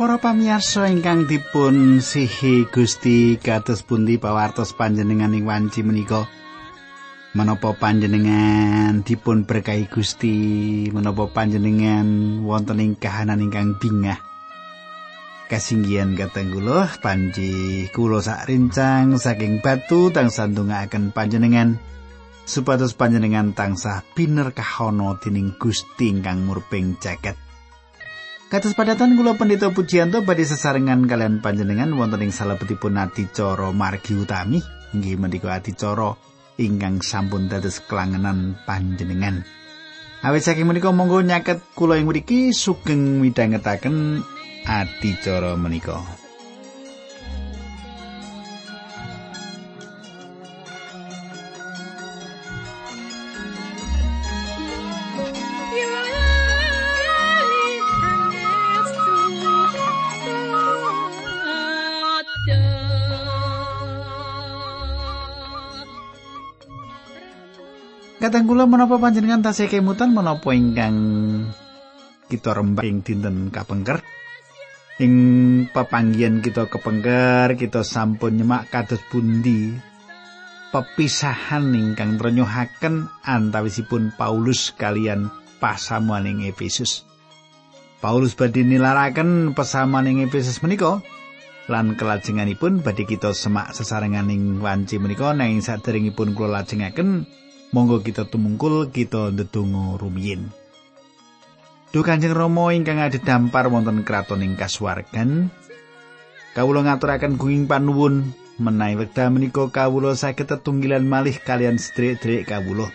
Para pamirsa ingkang dipun sihi Gusti kados pundi pawartos panjenengan ing wanci menika? Menapa panjenengan dipun berkahi Gusti? Menapa panjenengan wonten ing kahanan ingkang bingah? Kasinggihan kateng kula panji kula sak rincang saking batu tansah ndongaaken panjenengan supados panjenengan tansah binerkahono dening Gusti ingkang murping jagat. Kados padatan kula pendeta Pujianto badhe sesarengan kalian panjenengan wonten ing salebetipun adicara margi utami inggih menika adicara ingkang sampun dados kelangenan panjenengan. Awit saking menika monggo nyaket kula ing mriki sugeng midhangetaken adicara menika. Kadang kula menapa panjenengan tasih kemutan menapa ingkang kita rembak ing dinten kapengker? Ing pepanggian kita kepengker kita sampun nyemak kados bundi pepisahan ingkang trenyohaken antawisipun Paulus kalian pasamuan ing Efesus. Paulus badhe nilaraken pesamuan ing Efesus menika lan kelajenganipun badhe kita semak sesarengan ing wanci menika nanging saderengipun kula lajengaken Monggo kita tumungkul kita ndedonga rumiyin. Duh Kanjeng Rama ingkang dampar wonten kraton ing kasuwargan. Kawula ngaturaken gunging panuwun menawi wekdal menika kawula saged tetunggilan malih kalian sedherek-sedherek kawula.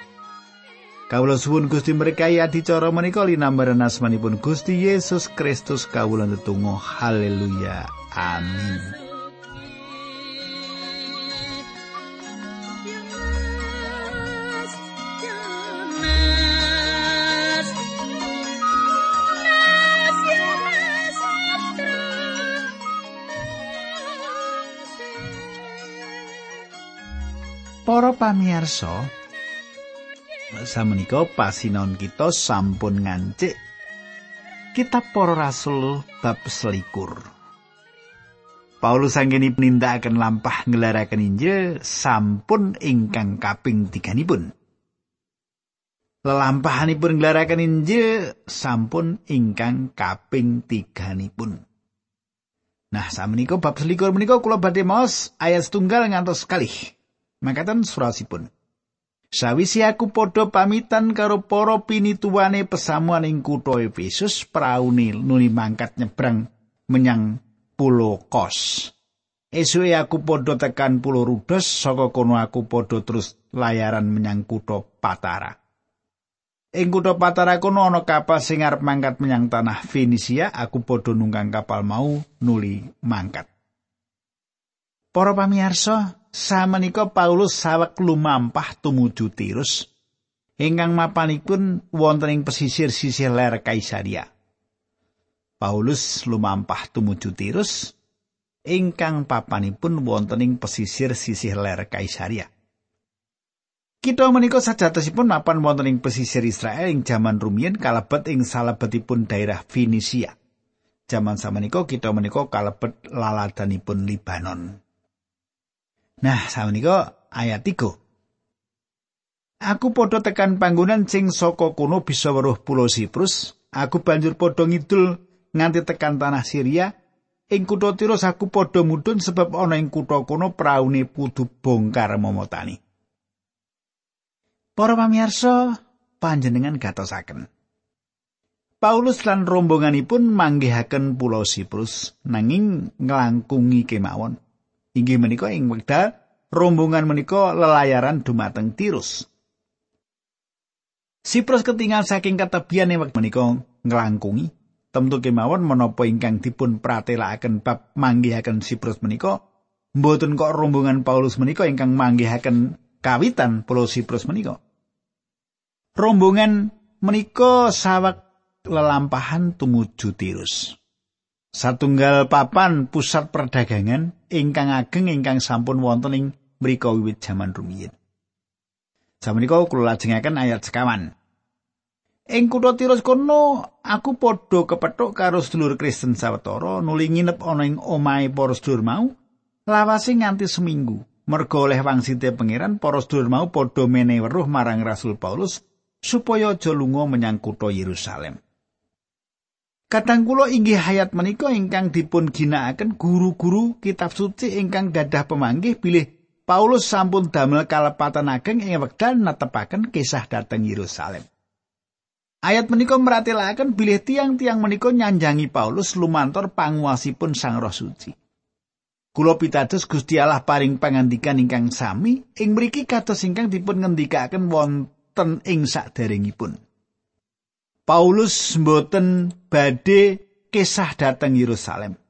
Kawula suwun Gusti berkahi adicara menika linambaran asmanipun Gusti Yesus Kristus kawula ndedonga haleluya amin. Para pamirsa, samenika pasinon kita sampun ngancik Kitab Para Rasul bab selikur. Paulus anggeni nindakaken lampah ngelaraken Injil sampun ingkang kaping tiganipun. Lelampahanipun ngelaraken Injil sampun ingkang kaping tiganipun. Nah, samenika bab selikur menika kula badhe maos ayat setunggal ngantos kalih. Mangkatan surasipun. Sawisi aku padha pamitan karo para pinituwane pesamuan ing kutha Efesus praune nuli mangkat nyebrang menyang pulau Kos. Esuke aku padha tekan pulau Rudos saka kono aku padha terus layaran menyang kutha Patara. Ing kutha Patara kono ana kapal sing arep mangkat menyang tanah Fenisia, aku padha nunggang kapal mau nuli mangkat. Para pamirsa, samenika Paulus sawek lumampah tumuju Tirus ingkang mapanipun wonten ing pesisir sisih ler Kaisaria. Paulus lumampah tumuju Tirus ingkang papanipun wonten ing pesisir sisih ler Kaisaria. Kita menika sajatosipun mapan wonten ing pesisir Israel ing jaman rumiyin kalebet ing salebetipun daerah Finisia. Jaman samenika kita menika kalebet laladanipun Libanon. Nah, samenika ayat 3. Aku padha tekan panggonan sing saka kono bisa weruh pulau Siprus. Aku banjur padha ngidul nganti tekan tanah Syria. Ing kutha Tirus aku padha mudhun sebab ana ing kutha kono praune kudu bongkar momotani. Para pamirsa, panjenengan gatosaken. Paulus lan rombonganipun manggihaken pulau Siprus nanging nglangkungi kemawon. Inggih menika ing wekdal rombongan menika lelayaran dumateng Tirus. Siprus ketinggal saking ketebian ing wekdal menika nglangkungi tentu kemawon menapa ingkang dipun pratelakaken bab manggihaken Siprus menika mboten kok rombongan Paulus menika ingkang manggihaken kawitan pulau Siprus menika. Rombongan menika sawek lelampahan tumuju Tirus. Satunggal papan pusat perdagangan ingkang ageng ingkang sampun wonten ing mriku wiwit jaman rumiyin. Jaman menika kula lajengaken ayat sekawan. Ing kutha Tirus kono aku padha kepethuk karo sedulur Kristen sawetara nuli nginep ana ing omahe para sedulur mau lawase nganti seminggu. Mergo oleh wangsite pangeran para sedulur mau padha menehi weruh marang Rasul Paulus supaya aja lunga menyang kutha Yerusalem. Kadang kula inggih hayat menika ingkang dipun ginakaken guru-guru kitab suci ingkang gadah pemanggih bilih Paulus sampun damel kalepatan ageng ing wekdal netepaken kisah dhateng Yerusalem. Ayat menika meratelaken bilih tiang-tiang menika nyanjangi Paulus lumantar panguasipun Sang Roh Suci. Kula pitados Gusti Allah paring pangandikan ingkang sami ing mriki kados ingkang dipun ngendikaken wonten ing saderengipun. Paulus mboten badhe kisah dhateng Yerusalem.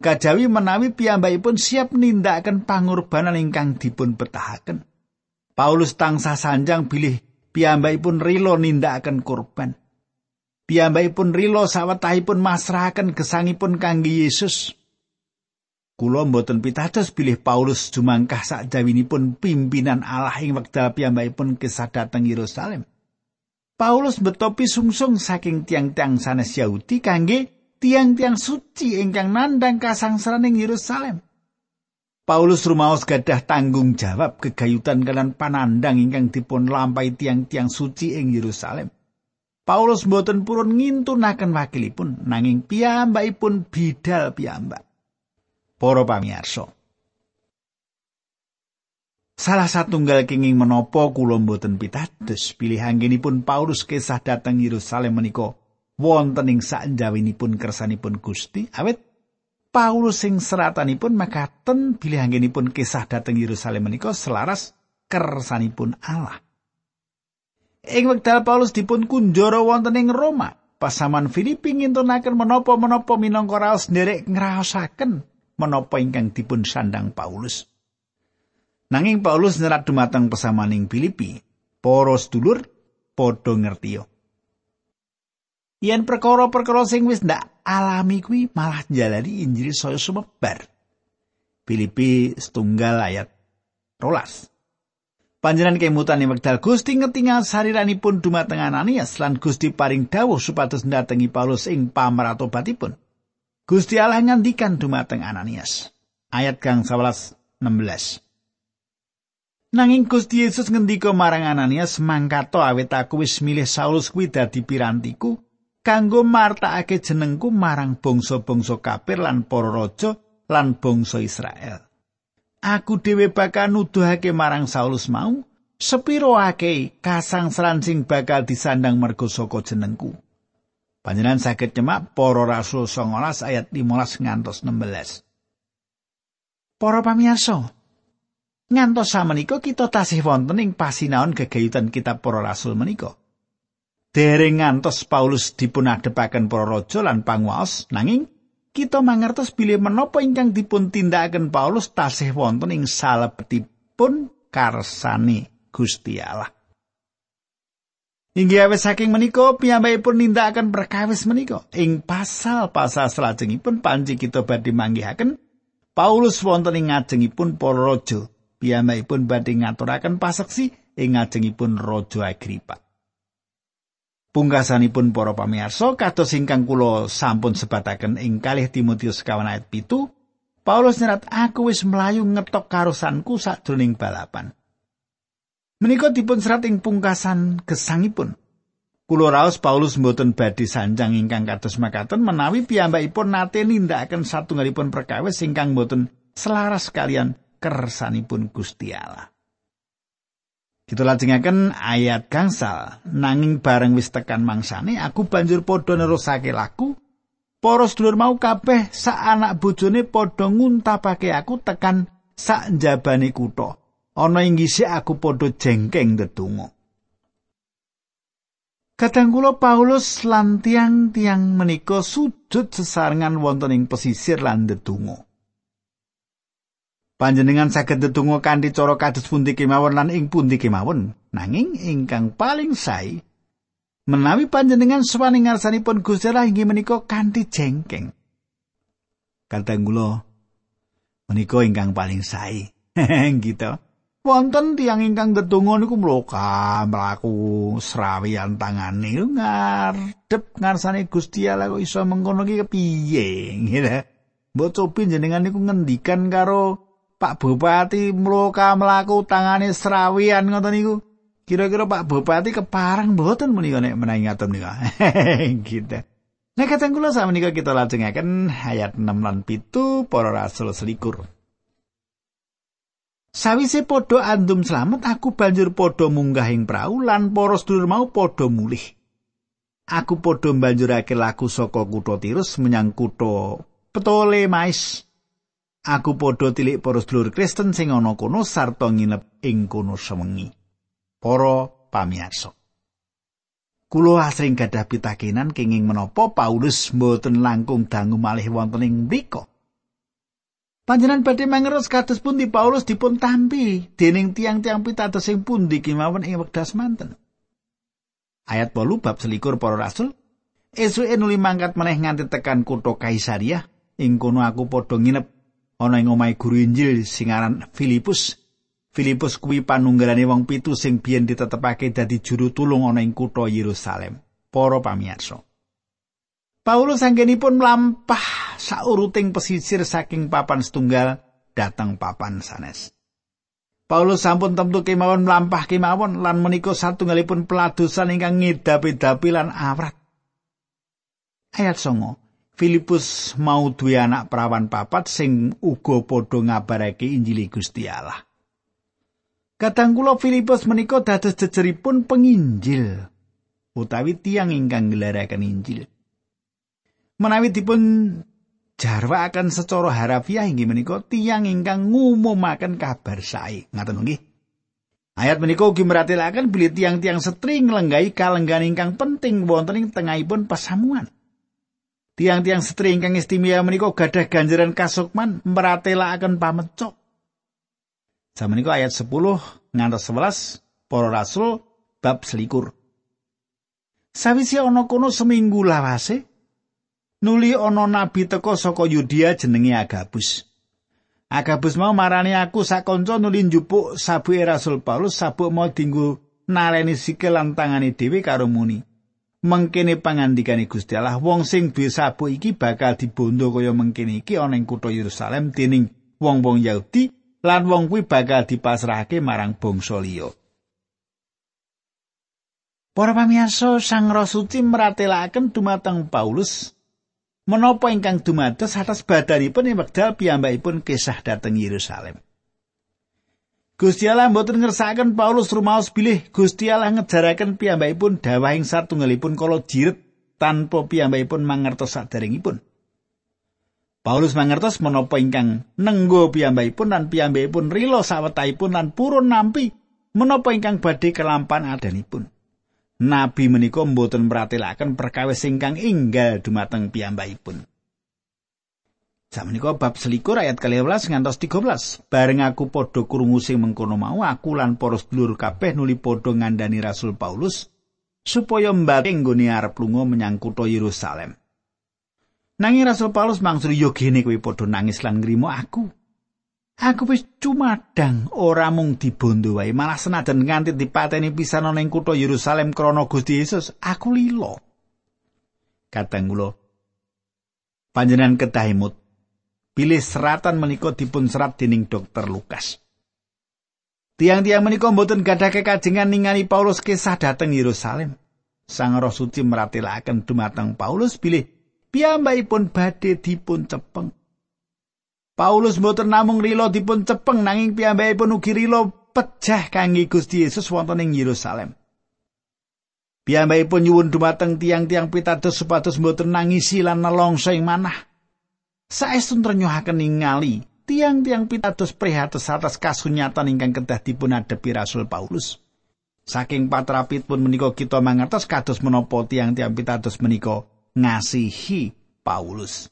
Kajawi menawi piyambakipun siap nindakaken pangorbanan ingkang dipun betahaken. Paulus tansah sanjang bilih piyambakipun rilo nindakaken kurban. Piyambakipun rilo sawetahipun masrahaken gesangipun kangge Yesus. Kula mboten pitados bilih Paulus jumangkah sakjawinipun pimpinan Allah ing wekdal piyambakipun kisah dhateng Yerusalem. Paulus betopi sungsung saking tiang-tiang sanes Yahudi kangge tiang-tiang suci ingkang nandang kasangsaran ing Yerusalem. Paulus rumaos gadah tanggung jawab kegayutan kalian panandang ingkang dipun lampai tiang-tiang suci ing Yerusalem. Paulus mboten purun ngintunaken wakilipun nanging piyambakipun bidal piyambak. Para pamirsa. Salah satunggal kenging menapa kula mboten pitados pilih anggenipun Paulus kisah dateng Yerusalem menika wonten ing sanjawinipun kersanipun Gusti awet Paulus sing seratanipun makaten bilih anggenipun kisah dhateng Yerusalem menika selaras kersanipun Allah. Ing wekdal Paulus dipun kunjara wonten ing Roma, pasaman Filipi ngintunaken menapa-menapa minangka raos nderek ngraosaken menapa ingkang dipun sandang Paulus. Nanging Paulus nyerat dumateng pesaman ing Filipi, para sedulur padha ngertiyo. yen perkara-perkara sing wis ndak alami kuwi malah njalani Injil saya sumebar. Filipi setunggal ayat rolas. Panjenan kemutan yang wekdal Gusti ngetingal sariranipun dumateng Ananias lan Gusti paring dawuh supados ndatengi Paulus ing pamratobatipun. Gusti Allah ngandikan dumateng Ananias. Ayat kang 11 16. Nanging Gusti Yesus ngendika marang Ananias mangkato awet aku wis milih Saulus kuwi dadi pirantiku kanggo martakake jenengku marang bangsa-bangsa kafir lan para raja lan bangsa Israel. Aku dhewe bakal nuduhake marang Saulus mau sepiro akeh kasangsaran sing bakal disandang mergo saka jenengku. Panjenengan saged nyemak para rasul 19 ayat 15 ngantos 16. Para pamirsa, ngantos samenika kita tasih wonten ing pasinaon gegayutan kitab para rasul menika. dereng ngantos Paulus dipunadepaken para raja lan panguwas nanging kita mangertos bilih menapa ingkang dipun tindakaken Paulus tasih wonten ing salebetipun karsane Gusti Allah. Inggih awet saking menika piyambakipun nindakaken perkawis menika ing pasal-pasal salajengipun panci kita badhe manggihaken Paulus wonten ing ngajengipun para raja piyambakipun badhe ngaturaken paseksi ing ngajengipun Raja Agripa. Pungkasanipun para pamirsa kados ingkang kula sampun sebataken ing kalih Timotius kawan ayat pitu, Paulus nyerat aku wis mlayu ngetok karosanku sakjroning balapan. Menika dipun serat ing pungkasan gesangipun. Kula raos Paulus mboten badhe sanjang ingkang kados makaten menawi piyambakipun nate nindakaken satunggalipun perkawis ingkang mboten selaras kalian kersanipun Gusti Allah. Kita lajengaken ayat gangsal. Nanging bareng wis tekan mangsane, aku banjur padha nerusake laku. Para sedulur mau kabeh sak anak bojone padha nguntapake aku tekan sak njabane kutha. Ana ing aku padha jengkeng ndedonga. Kadang kula Paulus lan tiang-tiang menika sujud sesarengan wonten ing pesisir lan ndedonga. Panjenengan saged ndedonga kanthi cara kados pundi kemawon lan ing pundi kemawon. Nanging ingkang paling sae menawi panjenengan sawaning ngarsanipun Gusti Allah inggih menika kanthi jengkeng. Kadang kula menika ingkang paling sae. gitu. wonten tiyang ingkang ndedonga niku mloka mlaku srawian tangane ngadep ngarsane Gusti Allah kok iso mengkono iki kepiye gitu mbok cobi jenengan niku ngendikan karo Pak Bupati mloka mlaku tangane srawian ngoten niku kira-kira Pak Bupati keparang mboten menika nek menawi ngaten nika gitu Nah, kata kula sama kita lajengaken ayat 6 lan 7 para rasul selikur. Sawise padha andum slamet aku banjur padha munggah ing prau lan para sedulur mau padha mulih. Aku padha banjurake laku saka kutha Tirus menyang kutha Ptolemais. Aku padha tilik para sedulur Kristen sing ana kono sarta nginep ing kono sewengi. Para pamirsa. Kulo asring gadah pitakenan kenging menapa Paulus mboten langkung dangu malih wonten ing mriku. Panjenengan badhe mangertos kados pundi Paulus dipun tampi dening tiang-tiang pitados sing pundi kemawon ing wekdal semanten. Ayat 8 bab selikur para rasul Esuke nuli mangkat meneh nganti tekan kutha Kaisaria ing kono aku padha nginep ana ing omahe guru Injil sing aran Filipus. Filipus kuwi panunggalane wong pitu sing biyen ditetepake dadi juru tulung ana ing kutha Yerusalem. Para pamirsa. Paulus anggenipun mlampah sauruting pesisir saking papan setunggal datang papan sanes. Paulus sampun tentu kemawon mlampah kemawon lan menika satunggalipun peladusan ingkang ngedapi-dapi lan awrat. Ayat songo, Filipus mau duwe anak perawan papat sing uga padha ngabarake Injil Gusti Allah. Kadang kula Filipus menika dados jejeripun penginjil utawi tiang ingkang ngelaraken Injil. menawi dipun jarwaaken secara harafiah inggih menika tiyang ingkang ngumumaken kabar sae ngaten nggih Ayat menika ugi meratelaken bilih tiang-tiang setri nglenggahi kalenggan ingkang penting wonten ing tengahipun pasamuan. Tiang-tiang setri ingkang istimewa menika gadah ganjaran kasukman meratelaken pamecok. Zaman menika ayat 10 ngantos 11 para rasul bab selikur. Sawise ana kono seminggu lawase, nuli ana nabi teka saka Yudia jenenge Agabus. Agabus mau marani aku sak kanca nuli njupuk sabuke Rasul Paulus sabuk mau dinggo naleni sikil lan tangane dhewe karo muni. Mengkene pangandikane Gusti Allah wong sing duwe iki bakal dibondo kaya mengkene iki ana ing kutha Yerusalem dening wong-wong Yahudi lan wong kuwi bakal dipasrahake marang bangsa liya. Para pamirsa Sang Rasuci meratelaken dumateng Paulus menapa ingkang dumados atas badanipun ing wekdal piyambakipun kisah dhateng Yerusalem. Gusti Allah mboten ngersakaken Paulus rumaos bilih Gusti Allah ngejaraken piyambakipun dawahing satunggalipun kala jiret tanpa piyambakipun mangertos sadaringipun. Paulus mangertos menapa ingkang nenggo piyambakipun lan piyambakipun rila sawetahipun lan purun nampi menapa ingkang badhe kelampan adanipun. nabi menika mboten meratelaken perkawis ingkang inggal dumateng piyambakipun. Samenika bab selikur ayat 12 ngantos 13. Bareng aku padha krungu sing mengkono mau, aku lan para sedulur kabeh nuli padha ngandani Rasul Paulus supaya mbate nggone arep lunga menyang kutha Yerusalem. Nanging Rasul Paulus mangsuli yo gene kowe padha nangis lan ngrimo aku. Aku wis cumadang ora mung dibondo wae, malah senajan nganti dipateni pisan ana ing kutha Yerusalem krana Gusti Yesus, aku lilo. Kadang kula panjenengan kedahimut pilih seratan menika dipun serat dening dokter Lukas. Tiang-tiang menika mboten gadah kekajengan ningali Paulus kisah dateng Yerusalem. Sang Roh Suci meratelaken dumateng Paulus pilih piyambakipun badhe dipun cepeng. Paulus mboten namung rila dipun cepeng nanging piyambakipun ugi rila pejah kangge Gusti Yesus wonten ing Yerusalem. Piyambakipun nyuwun dumateng tiang-tiang pitados supados mboten nangisi lan nelongso ing manah. Saestu ternyohaken ningali tiang-tiang pitados prihatos atas kasunyatan ingkang kedah dipun adepi Rasul Paulus. Saking patrapitpun menika kita mangertos kados menapa tiang-tiang pitados menika ngasihi Paulus.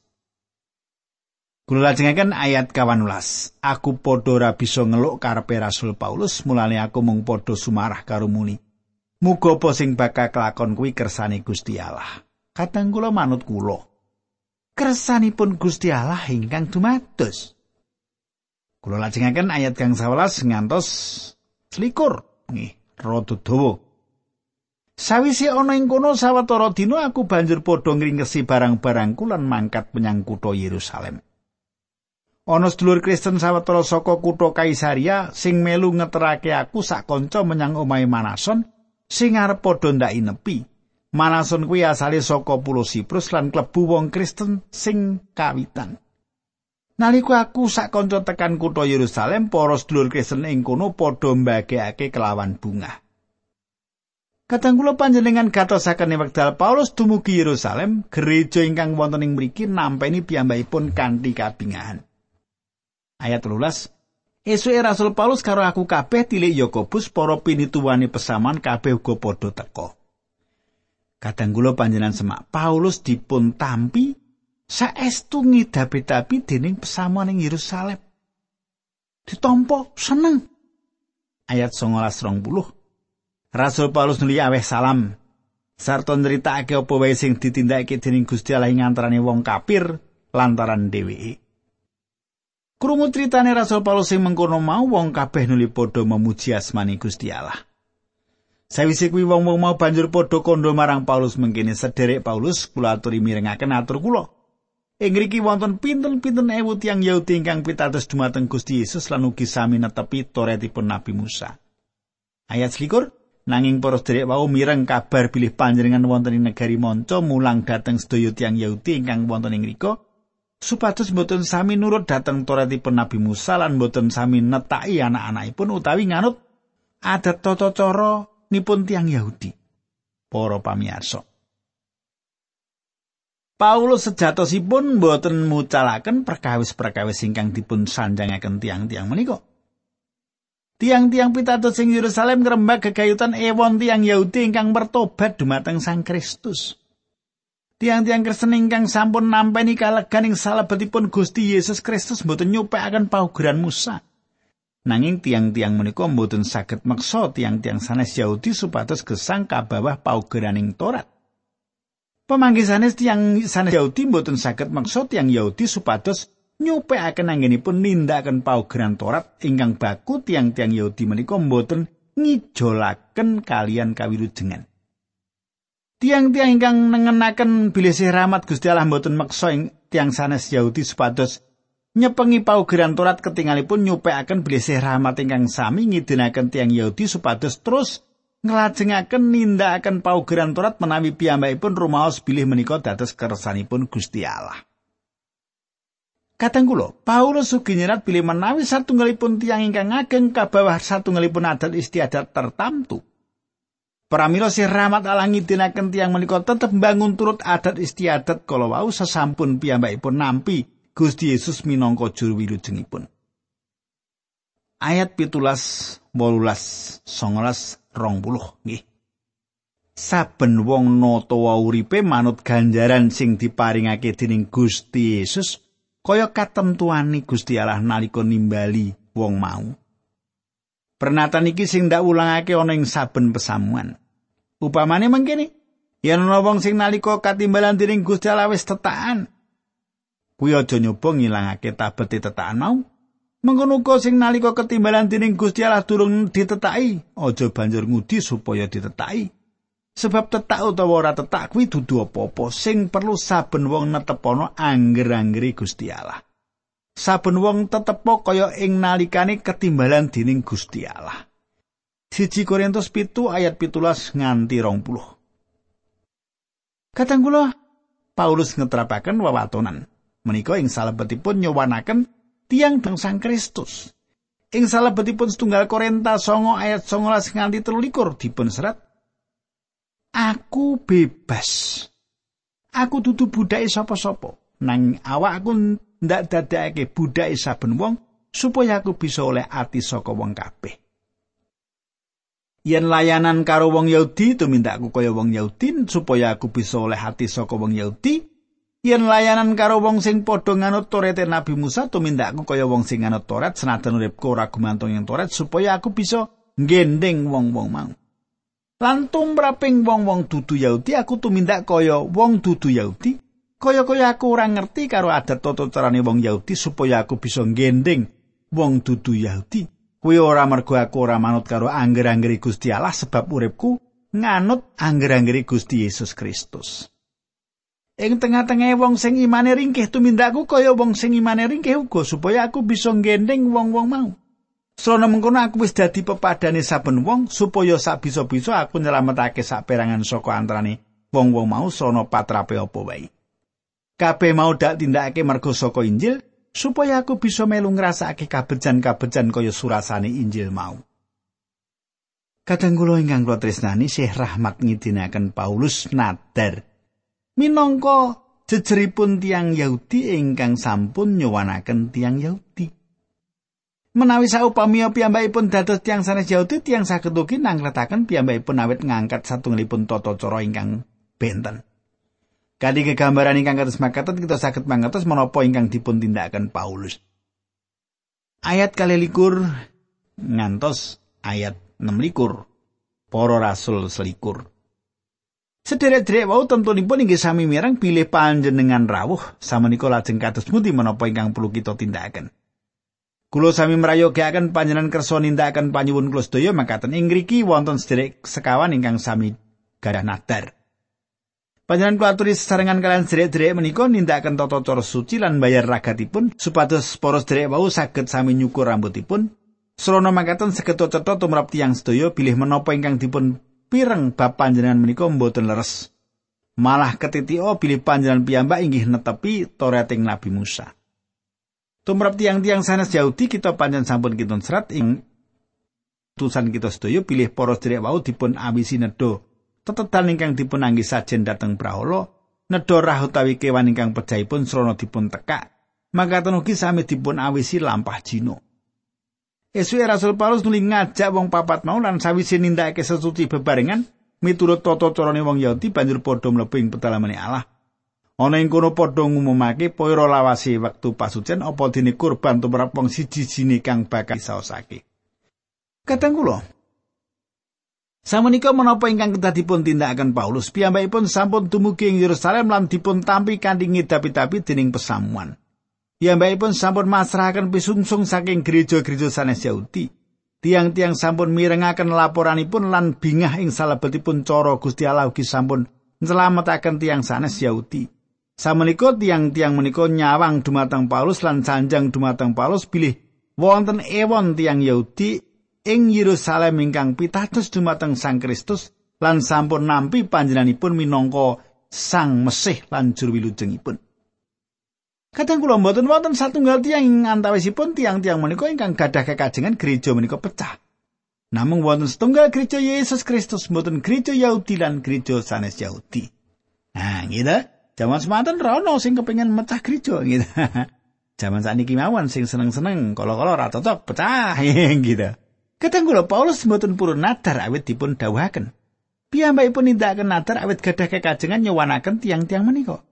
Kula lajengaken ayat 18. Aku padha ora bisa ngeluk karepe Rasul Paulus, mulane aku mung padha sumarah karo muni. Muga apa sing bakal kelakon kuwi kersane Gusti Allah. Kadang kula manut kula. Kersanipun Gusti Allah ingkang dumados. Kula lajengaken ayat kang 11 ngantos selikur. Nggih, rada dawa. Sawise ana ing kono sawetara dina aku banjur padha ngringkesi barang-barangku lan mangkat menyang kutha Yerusalem. Ana sedulur Kristen sawetara saka kutha Kaisaria sing melu ngeterake aku sak kanca menyang omahe Manason sing arep padha ndaki nepi. Manason kuwi asale saka pulau Siprus lan klebu wong Kristen sing kawitan. Nalika aku sak kanca tekan kutha Yerusalem, para sedulur Kristen ing kono padha mbagekake kelawan bunga. Kadang kula panjenengan gatosaken ing wekdal Paulus dumugi Yerusalem, gereja ingkang wonten ing mriki nampeni piyambakipun kanthi kabingahan. Ayat 13 Esuke Rasul Paulus karo aku kabeh tilik Yakobus para pinituwane pesaman kabeh uga padha teka. Kadang kula panjenengan semak Paulus dipun tampi saestu ngidapi-dapi dening pesamuan ing Yerusalem. Ditompo seneng. Ayat 19 Rasul Paulus nuli aweh salam sarta nritakake apa wae sing ditindakake dening Gusti Allah ing antarané wong kafir lantaran dheweke. Krungu critane Rasul Paulus sing mengkono mau wong kabeh nuli padha memuji asmani Gusti Allah. Sawise kuwi wong-wong mau banjur padha kandha marang Paulus mengkene sederek Paulus kula aturi mirengaken atur kula. Ing ngriki wonten pinten-pinten ewu tiyang Yahudi ingkang pitados dumateng Gusti Yesus lan ugi sami netepi Toretipun Nabi Musa. Ayat selikur, nanging para sedherek wau mireng kabar bilih panjenengan wonten ing negari Monco mulang dhateng sedaya tiyang Yahudi ingkang wonten ing ngrika supados mboten sami nurut dhateng Toretipun Nabi Musa lan mboten sami netaki anak-anakipun utawi nganut adat tata cara nipun tiyang Yahudi. Para pamirsa. Paulus sejatosipun boten mucalaken perkawis-perkawis ingkang dipun sanjangaken tiang-tiang menika. Tiang-tiang pitados sing Yerusalem ngrembak gegayutan ewon tiang Yahudi ingkang bertobat dumateng Sang Kristus. Tiang-tiang Kristen ingkang sampun nampeni kalegan ing salebetipun Gusti Yesus Kristus boten nyupekaken paugeran Musa. Nanging tiang-tiang menika boten saged meksa tiang-tiang sanes Yahudi supados gesang kabawah paugeraning Torat. Pemanggisane tiyang sanes Yahudi mboten saged maksud tiyang Yahudi supados nyupekaken anggenipun nindakaken paugeran Torat ingkang baku tiang-tiang Yahudi menika mboten ngijolaken kalian kawilujengan. Tiang-tiang ingkang nengenaken bilih rahmat Gusti Allah mboten maksa ing tiang sanes Yahudi supados nyepengi paugeran Torat ketingalipun nyupekaken bilih rahmat ingkang sami ngidinaken tiang Yahudi supados terus nglajengaken nindakaken paugeran Torat menawi piyambakipun rumaos bilih menika dados kersanipun Gusti Allah. Kadang kula, Paulus ugi nyerat bilih menawi satunggalipun tiang ingkang ageng kabawah satunggalipun adat istiadat tertamtu. Pramila si rahmat Allah ngidinaken tiang menika tetep bangun turut adat istiadat kala wau sesampun piyambakipun nampi Gusti Yesus minangka juru wilujengipun. Ayat pitulas, bolulas, songolas, rong puluh nggih. Saben wong nata uripe manut ganjaran sing diparingake dening Gusti Yesus kaya katentuani Gusti Allah nalika nimbali wong mau. Pernatan iki sing ndak ulangake ana ing saben pesamuan. Upamane mangkene, yen ana wong sing nalika katimbalan dening Gusti Allah wis tetakan, kuwi aja nyoba ngilangake tabete tetakan mau. Mengkono sing nalika ketimbalan dening Gusti Allah durung ditetaki, aja banjur ngudi supaya ditetaki. Sebab tetak utawa ora tetak kuwi dudu apa-apa sing perlu saben wong netepono angger-anggeri Gusti Allah. Saben wong tetepo kaya ing nalikane ketimbalan dening Gusti Allah. Siji Korintus pitu ayat pitulas nganti rong puluh. Kadang kula Paulus ngetrapaken wewatonan. Menika ing salebetipun nyowanaken tiang dang Sang Kristus. Ing salebetipun setunggal Korinta songo ayat 19 nganti 13 dipun serat Aku bebas. Aku dudu budake sapa-sapa. Nang awakku ndak dadekake budake saben wong supaya aku bisa oleh ati saka wong kabeh. Yen layanan karo wong Yahudi tumindakku kaya wong Yahudi supaya aku bisa oleh hati saka wong Yahudi, yen layanan karo wong sing padha nganut Toret Nabi Musa tumindakku kaya wong sing nganut Toret senajan uripku ora gumantung ing Toret supaya aku bisa ngendeng wong-wong mau. Lan tumraping wong-wong dudu Yahudi aku tumindak kaya wong dudu Yahudi, kaya-kaya aku ora ngerti karo adat tata carane wong Yahudi supaya aku bisa ngendeng wong dudu Yahudi. Kuwi ora mergo aku ora manut karo angger-anggere Gusti Allah sebab uripku nganut angger-anggere Gusti Yesus Kristus. Ing tengah-tengah wong sing imane ringkih tumindakku kaya wong sing imane ringkih uga supaya aku bisa ngendeng wong-wong mau. Srana mengkono aku wis dadi pepadane saben wong supaya sak bisa-bisa aku nyelametake sak perangan saka antarane wong-wong mau srana patrape apa wae. Kabeh mau dak tindakake mergo saka Injil supaya aku bisa melu ngrasakake kabejan-kabejan kaya surasane Injil mau. Kadang kula ingkang kula tresnani Syekh Rahmat ngidinaken Paulus nadar minangka jejeripun tiang Yahudi ingkang sampun nyowanaken tiang Yahudi. Menawi saupamia piyambakipun dados tiang sanes Yahudi, tiang saged ugi nangletaken piyambakipun awit ngangkat satunggalipun tata cara ingkang benten. Kadi kegambaran ingkang kados makaten kita saged mangertos menapa ingkang dipun tindakaken Paulus. Ayat kali likur ngantos ayat 6 likur. Para rasul selikur. Sederek-derek wau tentunipun inggih sami mirang pilih panjenengan rawuh samenika lajeng kados muti menapa ingkang perlu kita tindakaken. Kulo sami merayogaken panjenengan kersa nindakaken panyuwun kula sedaya makaten ing ngriki wonten sederek sekawan ingkang sami gadah nadar. Panjenengan kula aturi sesarengan kalian sederek-derek menika nindakaken tata cara suci lan bayar ragatipun supados para sederek wau saged sami nyukur rambutipun. Srana makaten saged cetha tumrap tiyang sedaya bilih menapa ingkang dipun pireng bab panjenengan menika mboten leres. Malah ketitio bilih panjenengan piyambak inggih netepi Toreting Nabi Musa. Tumrap tiang-tiang sanes Yahudi kita panjang sampun kitun serat ing tusan kita sedaya pilih poros direk wau dipun awisi nedo. Tetetan ingkang dipun anggi sajen dateng praholo, nedo rah utawi kewan ingkang pun srana dipun tekak. Maka ugi sami dipun awisi lampah jino. Esue Rasul Paulus nuli ngajak wong papat mau lan sawise nindakake sesuci bebarengan miturut tata carane wong Yahudi banjur padha mlebu ing pedalaman Allah. Ana ing kono padha ngumumake para lawase wektu pasucen apa dene kurban tumrap wong siji-siji kang bakal saosake. Kadang kula Samenika menapa ingkang kedah dipun tindakaken Paulus piyambakipun sampun dumugi ing Yerusalem lan dipun tampi kanthi ngidapi-dapi dening pesamuan. Piyambakipun sampun masrahaken pisungsung saking gereja-gereja sanes Yahudi. Tiang-tiang sampun mirengaken laporanipun lan bingah ing salebetipun cara Gusti Allah ugi sampun nyelametaken tiang sanes Yahudi. Samenika tiang-tiang menika nyawang dumateng Paulus lan sanjang dumateng Paulus bilih wonten ewon tiang Yahudi ing Yerusalem ingkang pitados dumateng Sang Kristus lan sampun nampi panjenenganipun minangka Sang Mesih lan juru wilujengipun. Kadang kula mboten wonten satunggal tiyang ing antawisipun tiang-tiang menika ingkang gadah kekajengan gereja menika pecah. Namung wonten setunggal gereja Yesus Kristus mboten gereja Yahudi lan gereja sanes Yahudi. Nah, gitu. Zaman semanten rono sing kepengin mecah gereja gitu. Zaman sakniki mawon sing seneng-seneng kalau-kalau ora cocok pecah gitu. Kadang kula Paulus mboten purun nadar awit dipun dawuhaken. Piyambakipun nindakaken nadar awit gadah kekajengan nyowanaken tiang-tiang menika.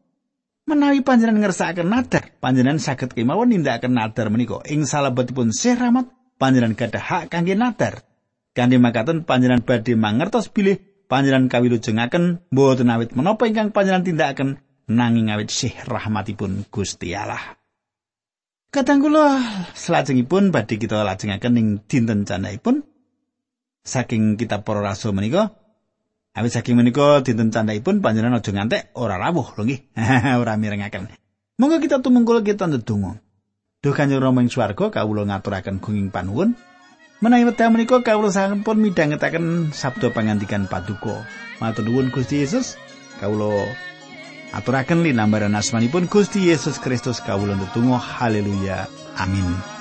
Menawi panjenengan ngersakaken nadar, panjenengan saged kemawon nindakaken nadar menika. Ing salebetipun Syekh Rahmat, panjenengan gadah hak kangge nadar. Kanthi makaten panjenengan badhe mangertos bilih panjenengan kawilujengaken mboten awit menapa ingkang panjenengan tindakaken nanging awit Syekh rahmatipun Gusti Allah. Kadang kula salajengipun badhe kita lajengaken ing dinten candhaipun saking kitab para rasul menika Awit saking menika dinten candhaipun panjenengan aja ngantek ora rawuh lho nggih. ora mirengaken. Monggo kita tumungkul kita ndedonga. Duh Kanjeng Rama ing swarga kawula ngaturaken gunging panuwun. Menawi wekdal menika kawula sampun midhangetaken sabda pangandikan paduka. Matur nuwun Gusti Yesus. Kawula aturaken linambaran asmanipun Gusti Yesus Kristus kawula ndedonga. Haleluya. Amin.